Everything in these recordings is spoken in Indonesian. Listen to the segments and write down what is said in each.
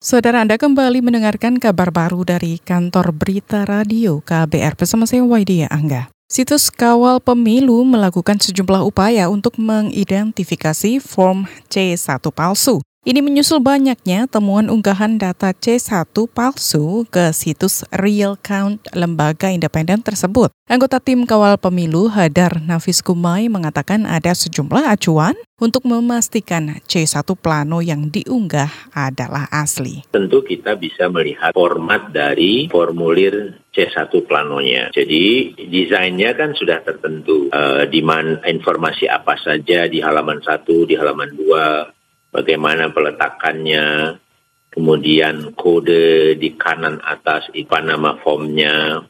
Saudara Anda kembali mendengarkan kabar baru dari kantor berita radio KBR bersama saya Waidia Angga. Situs Kawal Pemilu melakukan sejumlah upaya untuk mengidentifikasi form C1 palsu. Ini menyusul banyaknya temuan unggahan data C1 palsu ke situs Real Count lembaga independen tersebut. Anggota tim kawal pemilu Hadar Nafis Kumai mengatakan ada sejumlah acuan untuk memastikan C1 plano yang diunggah adalah asli. Tentu kita bisa melihat format dari formulir C1 planonya. Jadi desainnya kan sudah tertentu. Uh, di mana informasi apa saja di halaman 1, di halaman 2, bagaimana peletakannya, kemudian kode di kanan atas apa nama formnya,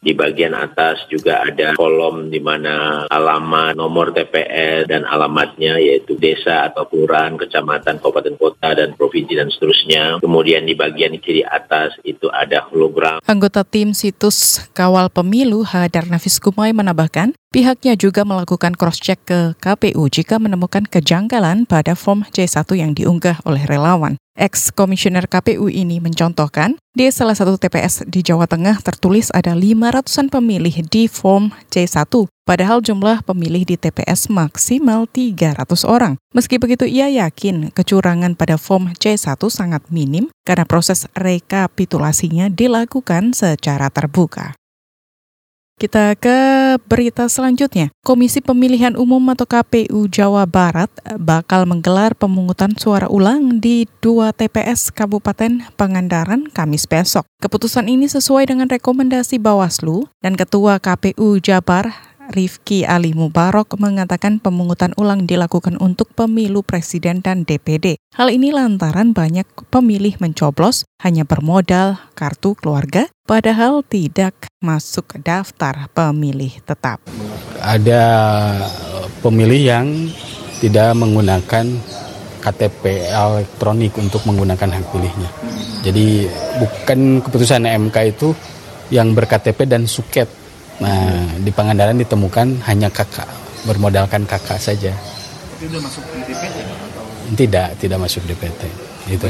di bagian atas juga ada kolom di mana alamat, nomor TPS, dan alamatnya yaitu desa atau kelurahan, kecamatan, kabupaten kota, dan provinsi dan seterusnya. Kemudian di bagian kiri atas itu ada hologram. Anggota tim situs Kawal Pemilu Hadar Nafis Kumai menambahkan, Pihaknya juga melakukan cross-check ke KPU jika menemukan kejanggalan pada form C1 yang diunggah oleh relawan. Ex-komisioner KPU ini mencontohkan, di salah satu TPS di Jawa Tengah tertulis ada 500-an pemilih di form C1, padahal jumlah pemilih di TPS maksimal 300 orang. Meski begitu, ia yakin kecurangan pada form C1 sangat minim karena proses rekapitulasinya dilakukan secara terbuka. Kita ke berita selanjutnya. Komisi Pemilihan Umum atau KPU Jawa Barat bakal menggelar pemungutan suara ulang di dua TPS Kabupaten Pangandaran Kamis besok. Keputusan ini sesuai dengan rekomendasi Bawaslu dan Ketua KPU Jabar Rifki Ali Mubarok mengatakan pemungutan ulang dilakukan untuk pemilu presiden dan DPD. Hal ini lantaran banyak pemilih mencoblos hanya bermodal kartu keluarga, padahal tidak masuk daftar pemilih tetap. Ada pemilih yang tidak menggunakan KTP elektronik untuk menggunakan hak pilihnya. Jadi bukan keputusan MK itu yang berKTP dan suket Nah, di Pangandaran ditemukan hanya kakak, bermodalkan kakak saja. Itu sudah masuk di DPT atau? Tidak, tidak masuk DPT. Itu.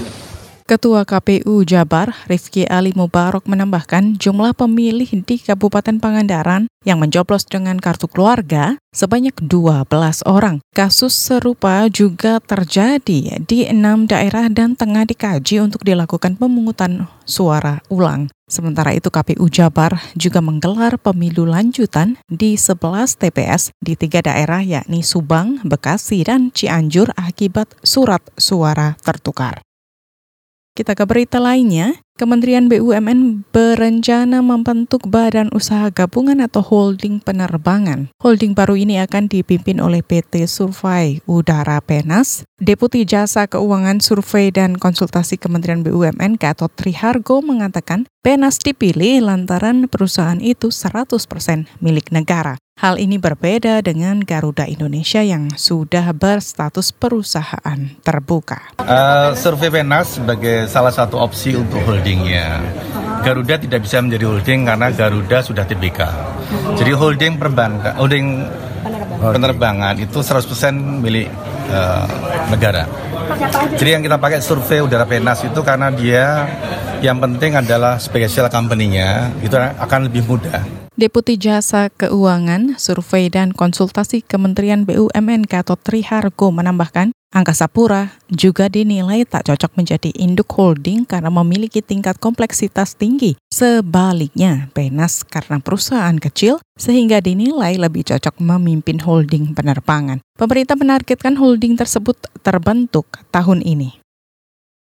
Ketua KPU Jabar, Rifki Ali Mubarok menambahkan jumlah pemilih di Kabupaten Pangandaran yang mencoblos dengan kartu keluarga sebanyak 12 orang. Kasus serupa juga terjadi di enam daerah dan tengah dikaji untuk dilakukan pemungutan suara ulang. Sementara itu KPU Jabar juga menggelar pemilu lanjutan di 11 TPS di tiga daerah yakni Subang, Bekasi, dan Cianjur akibat surat suara tertukar. Kita ke berita lainnya, Kementerian BUMN berencana membentuk badan usaha gabungan atau holding penerbangan. Holding baru ini akan dipimpin oleh PT Survei Udara Penas. Deputi Jasa Keuangan Survei dan Konsultasi Kementerian BUMN Gatot Trihargo mengatakan Penas dipilih lantaran perusahaan itu 100% milik negara. Hal ini berbeda dengan Garuda Indonesia yang sudah berstatus perusahaan terbuka. Uh, survei Penas sebagai salah satu opsi untuk holdingnya. Garuda tidak bisa menjadi holding karena Garuda sudah TBK. Jadi holding perbankan, holding penerbangan itu 100% milik uh, negara. Jadi yang kita pakai survei udara Penas itu karena dia yang penting adalah special company-nya itu akan lebih mudah. Deputi Jasa Keuangan, Survei dan Konsultasi Kementerian BUMN Gatot Trihargo menambahkan, Angkasa Pura juga dinilai tak cocok menjadi induk holding karena memiliki tingkat kompleksitas tinggi. Sebaliknya, Penas karena perusahaan kecil sehingga dinilai lebih cocok memimpin holding penerbangan. Pemerintah menargetkan holding tersebut terbentuk tahun ini.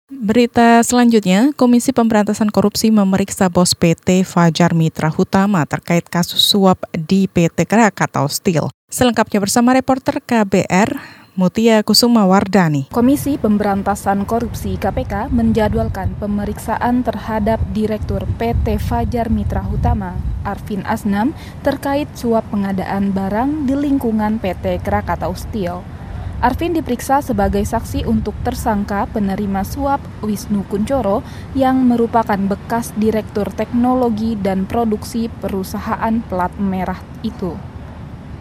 Berita selanjutnya, Komisi Pemberantasan Korupsi memeriksa bos PT Fajar Mitra Hutama terkait kasus suap di PT Krakatau Steel. Selengkapnya bersama reporter KBR Mutia Kusuma Wardani. Komisi Pemberantasan Korupsi KPK menjadwalkan pemeriksaan terhadap Direktur PT Fajar Mitra Hutama, Arvin Asnam, terkait suap pengadaan barang di lingkungan PT Krakatau Steel. Arvin diperiksa sebagai saksi untuk tersangka penerima suap Wisnu Kuncoro yang merupakan bekas Direktur Teknologi dan Produksi perusahaan plat merah itu.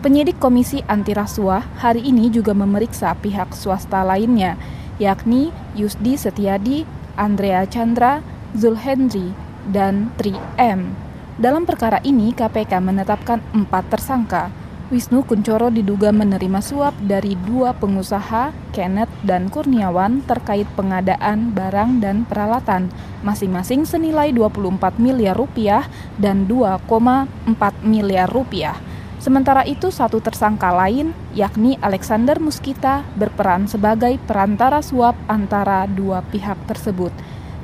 Penyidik Komisi Anti Rasuah hari ini juga memeriksa pihak swasta lainnya, yakni Yusdi Setiadi, Andrea Chandra, Zulhendri, dan Tri M. Dalam perkara ini, KPK menetapkan empat tersangka. Wisnu Kuncoro diduga menerima suap dari dua pengusaha, Kenneth dan Kurniawan, terkait pengadaan barang dan peralatan, masing-masing senilai 24 miliar rupiah dan 2,4 miliar rupiah. Sementara itu, satu tersangka lain, yakni Alexander Muskita, berperan sebagai perantara suap antara dua pihak tersebut.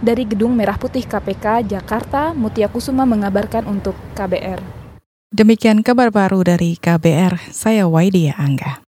Dari Gedung Merah Putih KPK Jakarta, Mutia Kusuma mengabarkan untuk KBR. Demikian kabar baru dari KBR, saya Waidia Angga.